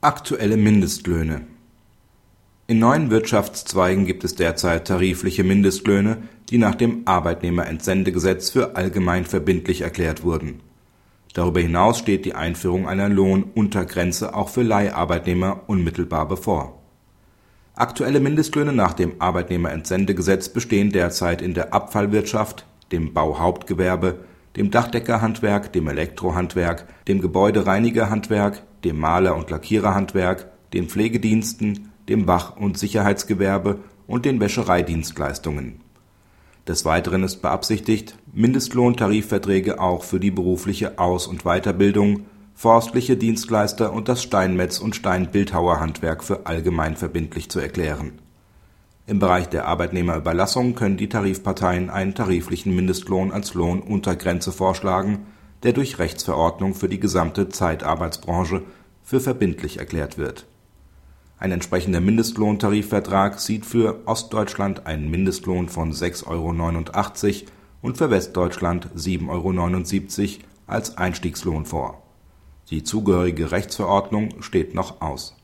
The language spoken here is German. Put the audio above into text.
Aktuelle Mindestlöhne In neuen Wirtschaftszweigen gibt es derzeit tarifliche Mindestlöhne, die nach dem Arbeitnehmerentsendegesetz für allgemein verbindlich erklärt wurden. Darüber hinaus steht die Einführung einer Lohnuntergrenze auch für Leiharbeitnehmer unmittelbar bevor. Aktuelle Mindestlöhne nach dem Arbeitnehmerentsendegesetz bestehen derzeit in der Abfallwirtschaft, dem Bauhauptgewerbe, dem Dachdeckerhandwerk, dem Elektrohandwerk, dem Gebäudereinigerhandwerk dem Maler und Lackiererhandwerk, den Pflegediensten, dem Wach und Sicherheitsgewerbe und den Wäschereidienstleistungen. Des Weiteren ist beabsichtigt, Mindestlohntarifverträge auch für die berufliche Aus und Weiterbildung, forstliche Dienstleister und das Steinmetz und Steinbildhauerhandwerk für allgemein verbindlich zu erklären. Im Bereich der Arbeitnehmerüberlassung können die Tarifparteien einen tariflichen Mindestlohn als Lohnuntergrenze vorschlagen der durch Rechtsverordnung für die gesamte Zeitarbeitsbranche für verbindlich erklärt wird. Ein entsprechender Mindestlohntarifvertrag sieht für Ostdeutschland einen Mindestlohn von 6,89 Euro und für Westdeutschland 7,79 Euro als Einstiegslohn vor. Die zugehörige Rechtsverordnung steht noch aus